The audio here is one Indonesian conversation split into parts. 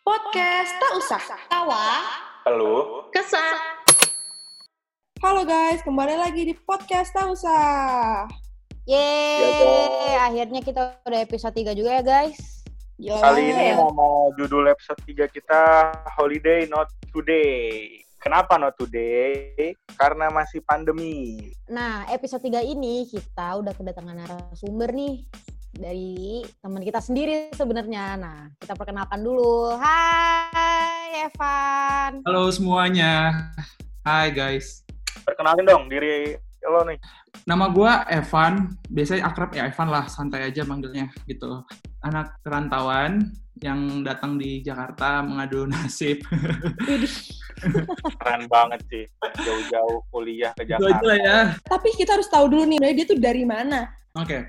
Podcast tak usah Tawa, Halo. kesah. Halo guys, kembali lagi di podcast tak usah. Yeay, akhirnya kita udah episode 3 juga ya guys. Gila Kali banget ini ya. nama judul episode 3 kita Holiday Not Today. Kenapa not today? Karena masih pandemi. Nah, episode 3 ini kita udah kedatangan narasumber nih dari teman kita sendiri sebenarnya. Nah, kita perkenalkan dulu. Hai Evan. Halo semuanya. Hai guys. Perkenalin dong diri lo nih. Nama gua Evan. Biasanya akrab ya Evan lah, santai aja manggilnya gitu. Anak perantauan yang datang di Jakarta mengadu nasib. Keren banget sih. Jauh-jauh kuliah ke Jakarta. ya. Tapi kita harus tahu dulu nih, dia tuh dari mana? Oke.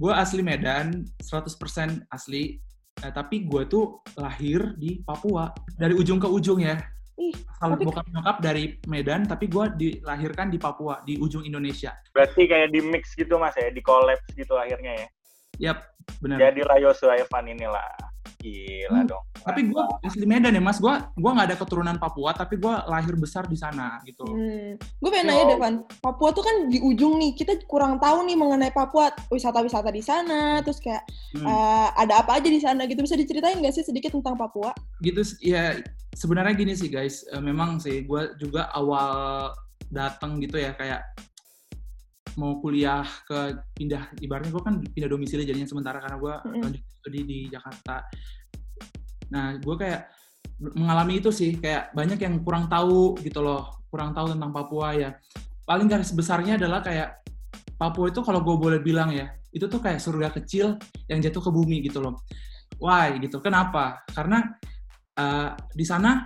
Gua asli Medan, 100% asli. Eh, tapi gue tuh lahir di Papua. Dari ujung ke ujung ya. Ih, Kalau tapi- bokap nyokap dari Medan, tapi gue dilahirkan di Papua, di ujung Indonesia. Berarti kayak di mix gitu mas ya, di collapse gitu akhirnya ya. Yap, benar. Jadi Yosua Evan inilah. Gila Hmm. dong. Tapi gue asli Medan ya mas, gue gua nggak ada keturunan Papua, tapi gue lahir besar di sana gitu. Hmm. Gue pengen nanya deh, Van. Papua tuh kan di ujung nih. Kita kurang tahu nih mengenai Papua. Wisata-wisata di sana, terus kayak Hmm. eh, ada apa aja di sana gitu. Bisa diceritain nggak sih sedikit tentang Papua? Gitu ya sebenarnya gini sih guys, Eh, memang sih gue juga awal datang gitu ya kayak mau kuliah ke pindah ibaratnya gue kan pindah domisili jadinya sementara karena gue Mm-mm. lanjut studi di Jakarta. Nah gue kayak mengalami itu sih kayak banyak yang kurang tahu gitu loh, kurang tahu tentang Papua ya. Paling garis besarnya adalah kayak Papua itu kalau gue boleh bilang ya, itu tuh kayak surga kecil yang jatuh ke bumi gitu loh. Why gitu? Kenapa? Karena eh, di sana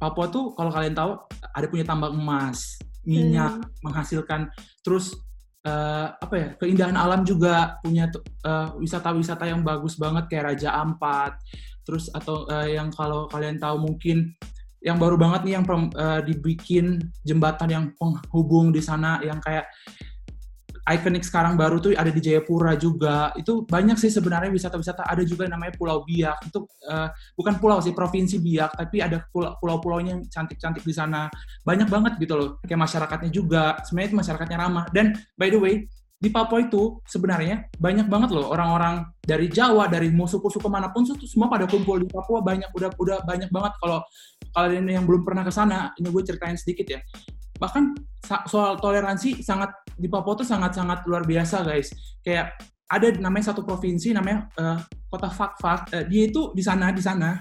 Papua tuh kalau kalian tahu ada punya tambang emas, minyak, menghasilkan. Terus eh, apa ya keindahan alam juga punya eh, wisata-wisata yang bagus banget kayak Raja Ampat, terus atau eh, yang kalau kalian tahu mungkin yang baru banget nih yang eh, dibikin jembatan yang penghubung di sana yang kayak ikonik sekarang baru tuh ada di Jayapura juga. Itu banyak sih sebenarnya wisata-wisata. Ada juga namanya Pulau Biak. Itu eh, bukan pulau sih provinsi Biak. Tapi ada pulau- pulau-pulaunya yang cantik-cantik di sana. Banyak banget gitu loh. Kayak masyarakatnya juga. Sebenarnya itu masyarakatnya ramah. Dan by the way di Papua itu sebenarnya banyak banget loh orang-orang dari Jawa dari mau suku-suku mana pun tuh semua pada kumpul di Papua. Banyak udah udah banyak banget. Kalau kalian yang belum pernah ke sana ini gue ceritain sedikit ya bahkan soal toleransi sangat di Papua tuh sangat-sangat luar biasa guys. Kayak ada namanya satu provinsi namanya eh, kota Fakfak Eh, dia itu di sana di sana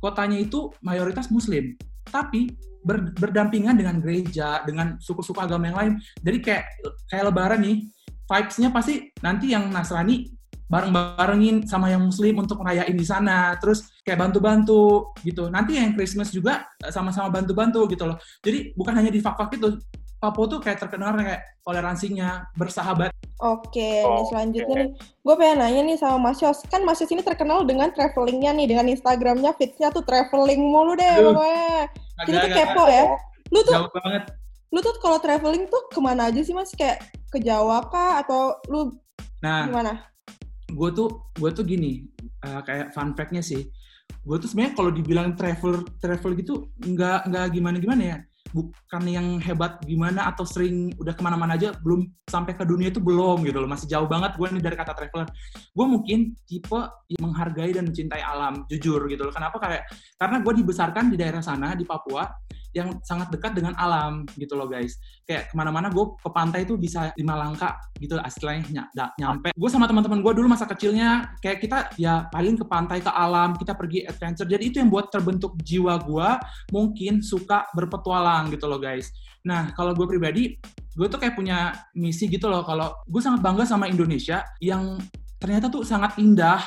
kotanya itu mayoritas muslim. Tapi ber- berdampingan dengan gereja dengan suku-suku agama yang lain. Jadi kayak kayak lebaran nih vibes-nya pasti nanti yang Nasrani bareng-barengin sama yang muslim untuk ngerayain di sana terus kayak bantu-bantu gitu nanti yang Christmas juga eh, sama-sama bantu-bantu gitu loh jadi bukan hanya di fak-fak itu Papua tuh kayak terkenal kayak toleransinya bersahabat Oke, Oke. selanjutnya nih. Gue pengen nanya nih sama Mas Yos. Kan Mas Yos ini terkenal dengan travelingnya nih. Dengan Instagramnya, feeds-nya tuh traveling mulu deh Aduh. pokoknya. Kita tuh kepo ya. Lu tuh jauh banget lu tuh kalau traveling tuh ke mana aja sih mas? Kayak ke Jawa kah atau lu nah gimana? Gue tuh gue tuh gini eh, kayak fun fact-nya sih. Gue tuh sebenarnya kalau dibilang travel travel gitu nggak nggak gimana gimana ya. Bukan yang hebat gimana atau sering udah ke mana-mana aja belum sampai ke dunia itu belum gitu loh. Masih jauh banget gue nih dari kata traveler. Gue mungkin tipe yang menghargai dan mencintai alam jujur gitu loh. Kenapa? Kayak karena gue dibesarkan di daerah sana di Papua yang sangat dekat dengan alam gitu loh guys. Kayak ke mana-mana gue ke pantai itu bisa lima langkah gitu ny- da- nyampe. Gue sama teman-teman gue dulu masa kecilnya kayak kita ya paling ke pantai ke alam kita pergi adventure. Jadi itu yang buat terbentuk jiwa gue mungkin suka berpetualang gitu loh guys. Nah kalau gue pribadi gue tuh kayak punya misi gitu loh. Kalau gue sangat bangga sama Indonesia yang ternyata tuh sangat indah.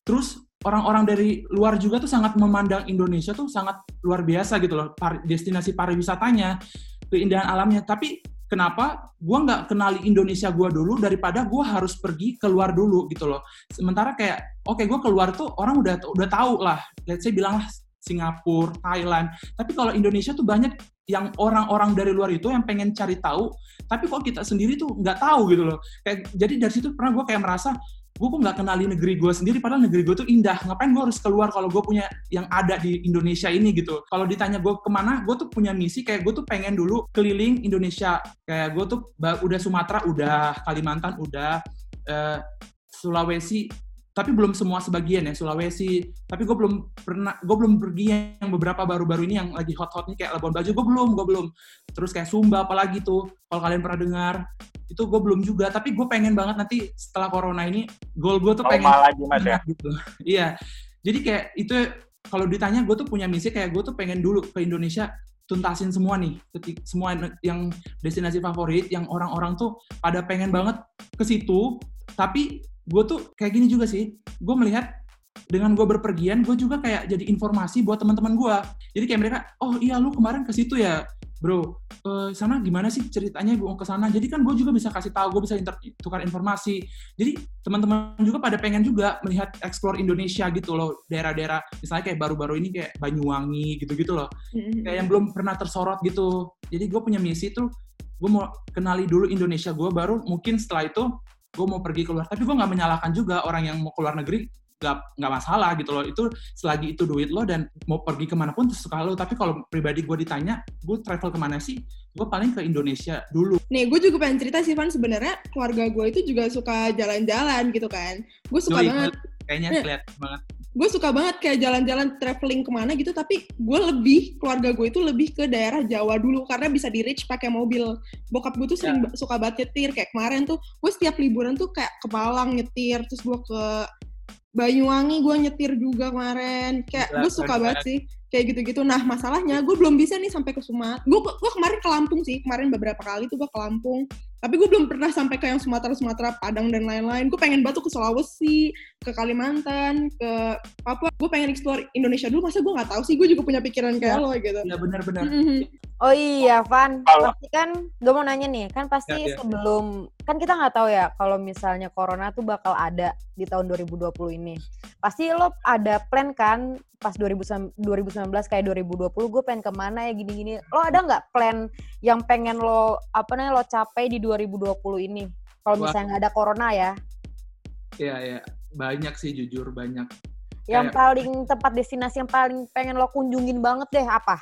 Terus orang-orang dari luar juga tuh sangat memandang Indonesia tuh sangat luar biasa gitu loh par- destinasi pariwisatanya keindahan alamnya. Tapi kenapa gue nggak kenali Indonesia gue dulu daripada gue harus pergi keluar dulu gitu loh. Sementara kayak oke gue keluar tuh orang udah udah tahu lah. Let's say bilang lah Singapura Thailand. Tapi kalau Indonesia tuh banyak yang orang-orang dari luar itu yang pengen cari tahu. Tapi kok kita sendiri tuh nggak tahu gitu loh. Kayak jadi dari situ pernah gue kayak merasa gue kok nggak kenali negeri gue sendiri padahal negeri gue tuh indah. Ngapain gue harus keluar kalau gue punya yang ada di Indonesia ini gitu? Kalau ditanya gue ke mana gue tuh punya misi kayak gue tuh pengen dulu keliling Indonesia. Kayak gue tuh udah Sumatera udah Kalimantan udah uh, Sulawesi tapi belum semua sebagian ya Sulawesi. Tapi gue belum pernah gue belum pergi yang beberapa baru-baru ini yang lagi hot-hotnya kayak Labuan Bajo. Gue belum gue belum. Terus kayak Sumba apalagi tuh kalau kalian pernah dengar. Itu gue belum juga. Tapi gue pengen banget nanti setelah corona ini goal gue tuh pengen lagi mas ya? gitu. Iya. Jadi kayak itu kalau ditanya gue tuh punya misi kayak gue tuh pengen dulu ke Indonesia tuntasin semua nih semua yang destinasi favorit yang orang-orang tuh pada pengen banget ke situ. Tapi gue tuh kayak gini juga sih. Gue melihat dengan gue berpergian gue juga kayak jadi informasi buat teman-teman gue jadi kayak mereka oh iya lu kemarin ke situ ya bro. Uh, sana gimana sih ceritanya gue ke sana? Jadi kan gue juga bisa kasih tahu gue bisa inter tukar informasi. Jadi teman-teman juga pada pengen juga melihat explore Indonesia gitu loh daerah-daerah misalnya kayak baru-baru ini kayak Banyuwangi gitu-gitu loh. Mm-hmm. kayak yang belum pernah tersorot gitu. Jadi gue punya misi tuh gue mau kenali dulu Indonesia gue baru mungkin setelah itu gue mau pergi keluar tapi gue nggak menyalahkan juga orang yang mau keluar negeri nggak nggak masalah gitu loh. Itu selagi itu duit lo dan mau pergi ke mana pun terserah lo. Tapi kalau pribadi gue ditanya gue travel ke mana sih? Gue paling ke Indonesia dulu. Nih gue juga pengen cerita sih Van. Sebenarnya keluarga gue itu juga suka jalan-jalan gitu kan. Gue suka Yoi, banget. kayaknya ya. kelihatan banget gue suka banget kayak jalan-jalan traveling ke mana gitu tapi gue lebih keluarga gue itu lebih ke daerah Jawa dulu karena bisa di reach pakai mobil. Bokap gue tuh sering ya. suka banget nyetir. Kayak kemarin tuh gue setiap liburan tuh kayak ke Malang nyetir terus gue ke Banyuwangi gue nyetir juga kemarin. Kayak gue suka banget sih kayak gitu-gitu. Nah masalahnya gue belum bisa nih sampai ke Sumatera gue gue kemarin ke Lampung sih. Kemarin beberapa kali tuh gue ke Lampung tapi gue belum pernah sampai ke yang Sumatera Sumatera Padang dan lain-lain. Gue pengen batu ke Sulawesi ke Kalimantan ke Papua. Gue pengen explore Indonesia dulu. Masa gue nggak tahu sih? Gue juga punya pikiran kayak ya, lo gitu. Ya benar-benar. Mm -hmm. Oh iya, Van. Pasti kan, gue mau nanya nih, kan pasti ya, ya. sebelum, kan kita nggak tahu ya kalau misalnya corona tuh bakal ada di tahun 2020 ini. Pasti lo ada plan kan pas 2019 kayak 2020 gue pengen ke mana ya gini-gini. Lo ada nggak plan yang pengen lo, apa namanya, lo capai di 2020 ini? Kalau misalnya nggak ada corona ya. Iya, iya. Banyak sih jujur, banyak. Yang kayak... paling tempat destinasi yang paling pengen lo kunjungin banget deh apa?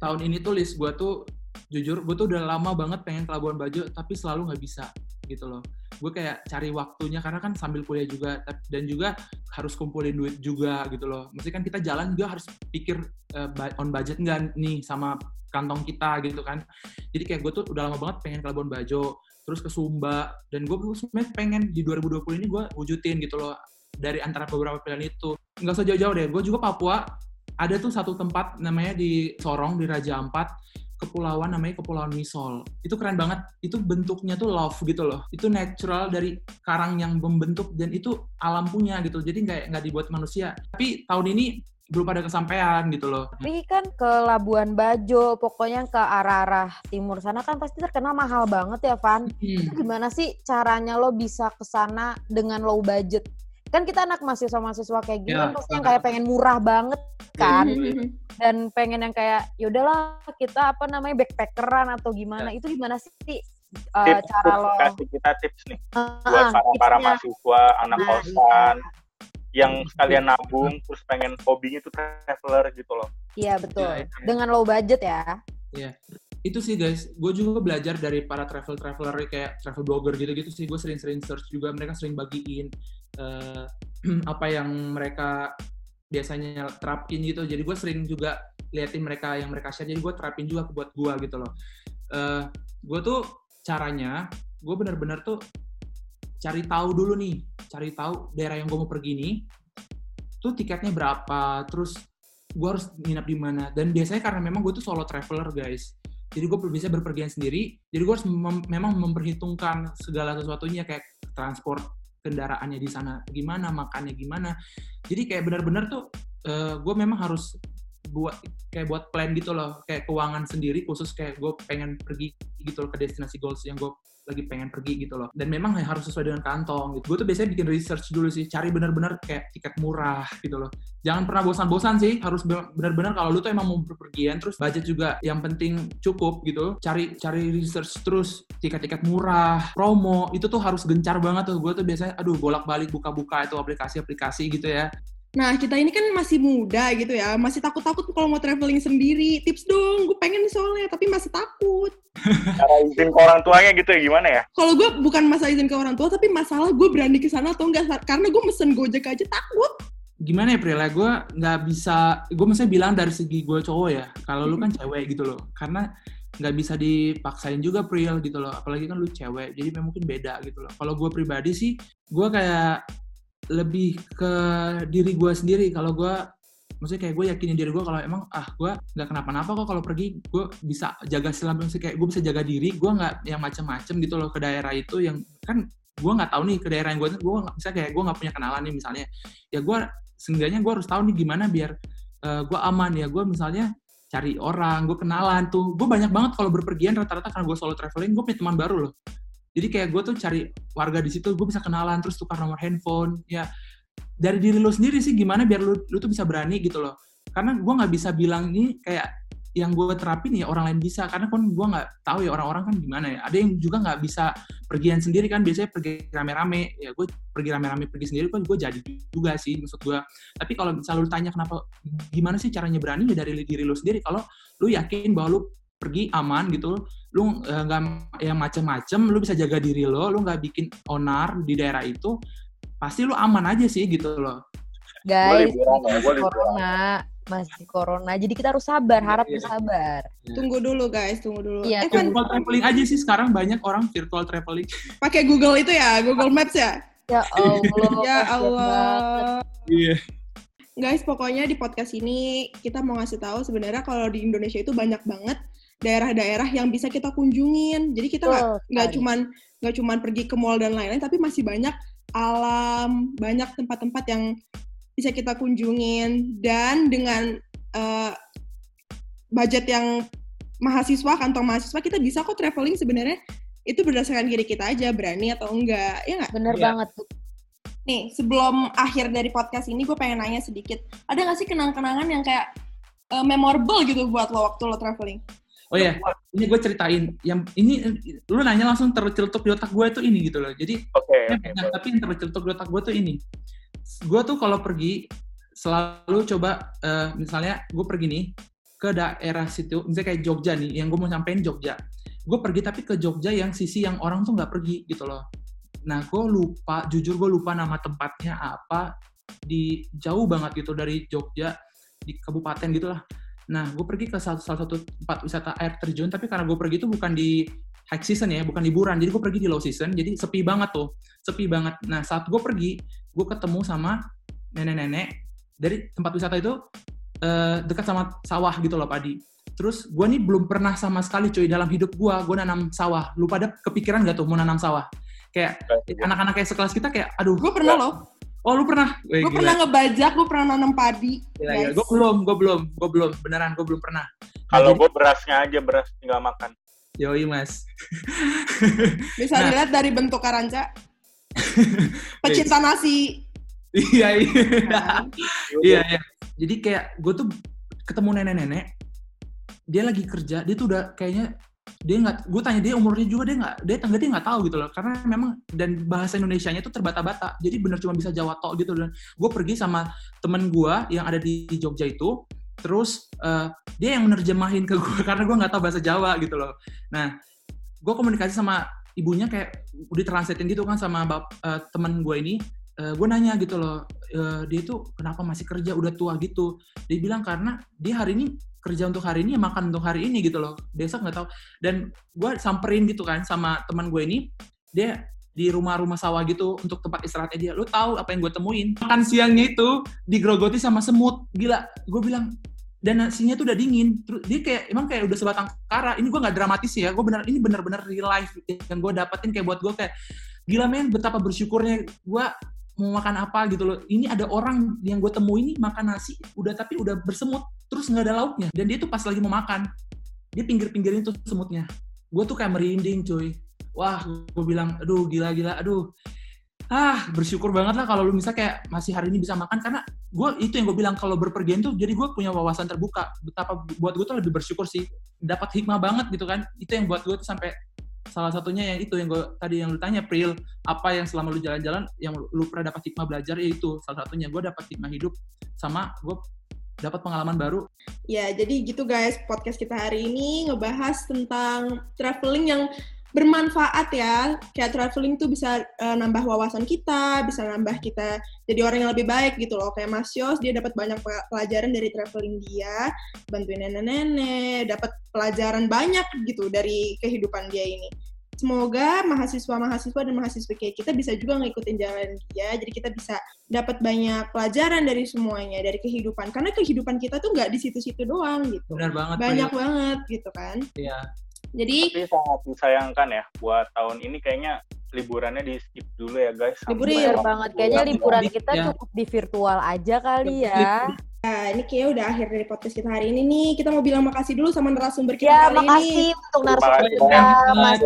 Tahun ini tuh list gue tuh jujur gue tuh udah lama banget pengen ke Labuan Bajo tapi selalu nggak bisa gitu loh. Gue kayak cari waktunya karena kan sambil kuliah juga dan juga harus kumpulin duit juga gitu loh. Mesti kan kita jalan juga harus pikir uh, on budget nggak nih sama kantong kita gitu kan. Jadi kayak gue tuh udah lama banget pengen ke Labuan Bajo terus ke Sumba dan gue sebenarnya pengen di 2020 ini gue wujudin gitu loh dari antara beberapa pilihan itu. Nggak usah jauh-jauh deh gue juga Papua ada tuh satu tempat namanya di Sorong di Raja Ampat kepulauan namanya Kepulauan Misol. Itu keren banget. Itu bentuknya tuh love gitu loh. Itu natural dari karang yang membentuk dan itu alam punya gitu. Jadi nggak nggak dibuat manusia. Tapi tahun ini belum pada kesampaian gitu loh. Tapi kan ke Labuan Bajo, pokoknya ke arah-arah timur sana kan pasti terkenal mahal banget ya, Van. Hmm. Gimana sih caranya lo bisa ke sana dengan low budget? Kan kita anak mahasiswa-mahasiswa kayak gini ya, kan pasti yang kayak pengen murah banget kan. Mm-hmm. dan pengen yang kayak yaudahlah kita apa namanya backpackeran atau gimana. Ya. itu gimana sih uh, tips, cara lo? kasih kita tips nih uh, buat para para mahasiswa anak nah, kosan iya. yang sekalian nabung terus pengen hobinya tuh traveler gitu loh. Iya betul. Ya, ya. dengan low budget ya. Iya itu sih guys, gue juga belajar dari para travel traveler kayak travel blogger gitu-gitu sih. Gue sering-sering search juga, mereka sering bagiin uh, apa yang mereka biasanya terapin gitu. Jadi gue sering juga liatin mereka yang mereka share. Jadi gue terapin juga buat gue gitu loh. Uh, eh, gue tuh caranya, gue bener-bener tuh cari tahu dulu nih, cari tahu daerah yang gue mau pergi nih, tuh tiketnya berapa, terus gue harus nginap di mana. Dan biasanya karena memang gue tuh solo traveler guys jadi gue bisa berpergian sendiri. Jadi gue harus mem memang memperhitungkan segala sesuatunya kayak transport kendaraannya di sana gimana makannya gimana. Jadi kayak benar-benar tuh uh, gue memang harus buat kayak buat plan gitu loh. Kayak keuangan sendiri khusus kayak gue pengen pergi gitu loh ke destinasi goals yang gue lagi pengen pergi gitu loh. Dan memang harus sesuai dengan kantong gitu. Gue tuh biasanya bikin research dulu sih, cari bener-bener kayak tiket murah gitu loh. Jangan pernah bosan-bosan sih, harus bener-bener kalau lu tuh emang mau berpergian, terus budget juga yang penting cukup gitu. Cari cari research terus tiket-tiket murah, promo, itu tuh harus gencar banget tuh. Gue tuh biasanya, aduh bolak-balik buka-buka itu aplikasi-aplikasi gitu ya Nah, kita ini kan masih muda gitu ya, masih takut-takut kalau mau traveling sendiri. Tips dong, gue pengen soalnya, tapi masih takut. Cara izin ke orang tuanya gitu ya, gimana ya? Kalau gue bukan masalah izin ke orang tua, tapi masalah gue berani ke sana atau enggak. Karena gue mesen Gojek aja takut. Gimana ya, Prila? Gue nggak bisa, gue mesti bilang dari segi gue cowok ya, kalau lu kan cewek gitu loh. Karena nggak bisa dipaksain juga Pril gitu loh. Apalagi kan lu cewek, jadi mungkin beda gitu loh. Kalau gue pribadi sih, gue kayak lebih ke diri gue sendiri. Kalau gue maksudnya kayak gue yakinin diri gue kalau emang ah gue nggak kenapa-napa kok kalau pergi gue bisa jaga selama kayak gue bisa jaga diri gue nggak yang macem-macem gitu loh ke daerah itu yang kan gue nggak tahu nih ke daerah yang gue gue bisa kayak gue nggak punya kenalan nih misalnya. Ya gue seenggaknya gue harus tahu nih gimana biar uh, eh, gue aman. Ya gue misalnya cari orang gue kenalan tuh. Gue banyak banget kalau berpergian rata-rata karena gue solo traveling gue punya teman baru loh jadi kayak gue tuh cari warga di situ gue bisa kenalan terus tukar nomor handphone ya. Dari diri lo sendiri sih gimana biar lo, lo tuh bisa berani gitu loh. Karena gue nggak bisa bilang ini kayak yang gue terapin ya orang lain bisa. Karena kan gue nggak tahu ya orang-orang kan gimana ya. Ada yang juga nggak bisa pergian sendiri kan biasanya pergi rame-rame. Ya gue pergi rame-rame pergi sendiri kan gue jadi juga sih maksud gue tapi kalau misalnya lu tanya kenapa gimana sih caranya berani ya dari diri lo sendiri kalau lu yakin bahwa lu pergi aman gitu lu eh, nggak uh, yang macem-macem lu bisa jaga diri lo lu nggak bikin onar di daerah itu pasti lu aman aja sih gitu loh. Guys masih corona masih corona. Jadi kita harus sabar harap yeah. yeah. tunggu dulu guys tunggu dulu. Yeah, eh, kan virtual traveling aja sih sekarang banyak orang virtual traveling. Pakai Google itu ya Google Maps ya? Ya Allah ya Allah. Iya. Guys pokoknya di podcast ini kita mau ngasih tahu sebenarnya kalau di Indonesia itu banyak banget daerah-daerah yang bisa kita kunjungin. Jadi kita nggak oh, nggak cuman nggak cuman pergi ke mall dan lain-lain, tapi masih banyak alam, banyak tempat-tempat yang bisa kita kunjungin dan dengan uh, budget yang mahasiswa kantong mahasiswa kita bisa kok traveling sebenarnya itu berdasarkan diri kita aja berani atau enggak ya nggak? Bener ya. banget tuh. Nih sebelum akhir dari podcast ini gue pengen nanya sedikit ada nggak sih kenang-kenangan yang kayak uh, memorable gitu buat lo waktu lo traveling? Oh ya, ini gue ceritain. Yang ini lu nanya langsung tercelutup di otak gue itu ini gitu loh. Jadi, okay, okay. Nah, tapi yang tercelutup di otak gue tuh ini. Gue tuh kalau pergi selalu coba uh, misalnya gue pergi nih ke daerah situ, misalnya kayak Jogja nih, yang gue mau nyampein Jogja. Gue pergi tapi ke Jogja yang sisi yang orang tuh nggak pergi gitu loh. Nah, gue lupa, jujur gue lupa nama tempatnya apa di jauh banget gitu dari Jogja di kabupaten gitu lah Nah, gue pergi ke salah, salah satu tempat wisata air terjun, tapi karena gue pergi itu bukan di high season ya, bukan liburan, jadi gue pergi di low season, jadi sepi banget tuh, sepi banget. Nah, saat gue pergi, gue ketemu sama nenek-nenek dari tempat wisata itu uh, dekat sama sawah gitu loh, padi. Terus gue nih belum pernah sama sekali cuy dalam hidup gue, gue nanam sawah. Lu pada kepikiran gak tuh mau nanam sawah? Kayak anak-anak kayak sekelas kita kayak, aduh. Gue pernah loh Oh lu pernah? Gue pernah ngebajak, gue pernah nanam padi. Gila, gila. Gue belum, gue belum, gue belum. Beneran gue belum pernah. Kalau gue berasnya aja, beras tinggal makan. Yoi mas. Bisa nah. dilihat dari bentuk karanca. Pecinta nasi. iya, iya. Nah. iya, iya. Jadi kayak gue tuh ketemu nenek-nenek, dia lagi kerja, dia tuh udah kayaknya dia nggak gue tanya dia umurnya juga dia nggak dia tangga dia nggak tahu gitu loh. Karena memang dan bahasa Indonesia-nya tuh terbata-bata. Jadi bener cuma bisa Jawa tok gitu dan gue pergi sama temen gue yang ada di Jogja itu terus uh, dia yang menerjemahin ke gue karena gue nggak tahu bahasa Jawa gitu loh. Nah gue komunikasi sama ibunya kayak udah translatein gitu kan sama uh, temen gue ini. Uh, gue nanya gitu loh uh, dia itu kenapa masih kerja? Udah tua gitu. Dia bilang karena dia hari ini kerja untuk hari ini ya makan untuk hari ini gitu loh. Besok nggak tahu. Dan gue samperin gitu kan sama teman gue ini dia di rumah-rumah sawah gitu untuk tempat istirahatnya dia. Lu tahu apa yang gue temuin? Makan siangnya itu digrogoti sama semut. Gila gue bilang dan nasinya tuh udah dingin. Terus dia kayak emang kayak udah sebatang kara. Ini gue nggak dramatis ya gue bener ini bener-bener real life yang gue dapetin kayak buat gue kayak gila men betapa bersyukurnya gue mau makan apa gitu loh. Ini ada orang yang gue temui ini makan nasi udah tapi udah bersemut terus nggak ada lauknya dan dia tuh pas lagi mau makan dia pinggir-pinggirin tuh semutnya. Gue tuh kayak merinding cuy. wah gue bilang aduh gila gila aduh ah bersyukur banget lah kalau lu bisa kayak masih hari ini bisa makan karena gue itu yang gue bilang kalau berpergian tuh jadi gue punya wawasan terbuka betapa buat gue tuh lebih bersyukur sih dapat hikmah banget gitu kan itu yang buat gue tuh sampai salah satunya yang itu yang gue tadi yang lu tanya Pril apa yang selama lu jalan-jalan yang lu pernah dapat hikmah belajar ya itu salah satunya gue dapat hikmah hidup sama gue dapat pengalaman baru. Ya, jadi gitu guys, podcast kita hari ini ngebahas tentang traveling yang bermanfaat ya. Kayak traveling tuh bisa uh, nambah wawasan kita, bisa nambah kita jadi orang yang lebih baik gitu loh. Kayak Mas Yos, dia dapat banyak pelajaran dari traveling dia, bantuin nenek-nenek, dapat pelajaran banyak gitu dari kehidupan dia ini. Semoga mahasiswa-mahasiswa dan mahasiswa kayak kita bisa juga ngikutin jalan dia, jadi kita bisa dapat banyak pelajaran dari semuanya, dari kehidupan. Karena kehidupan kita tuh nggak di situ-situ doang gitu. Benar banget. Banyak banget gitu kan. Iya. Jadi Tapi sangat disayangkan ya buat tahun ini kayaknya liburannya di skip dulu ya guys. Liburan banget kayaknya liburan kita ya. cukup di virtual aja kali ya. Nah, ini kayaknya udah akhir dari podcast kita hari ini nih. Kita mau bilang makasih dulu sama narasumber kita ya, kali makasih ini. untuk narasumber kita, Mas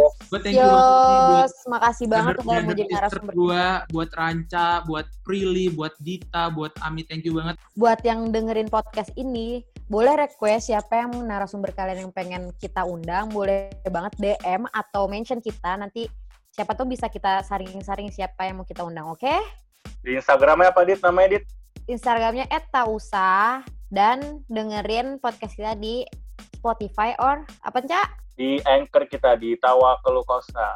Yos. Makasih banget udah mau jadi narasumber gua, buat Ranca, buat Prilly, buat Dita, buat Ami, thank you banget. Buat yang dengerin podcast ini, boleh request siapa yang narasumber kalian yang pengen kita undang, boleh banget DM atau mention kita nanti siapa tuh bisa kita saring-saring siapa yang mau kita undang, oke? Okay? Di Instagramnya apa, Dit? Namanya, Dit? Instagramnya @tausa dan dengerin podcast kita di Spotify or apa cak? Di anchor kita di Tawa Kelukosa.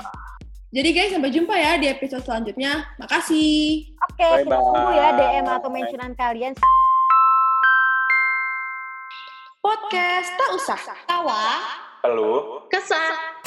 Jadi guys, sampai jumpa ya di episode selanjutnya. Makasih. Oke, okay, kita tunggu ya DM atau mentionan kalian. Podcast tak usah. Tawa. Halo. Kesah.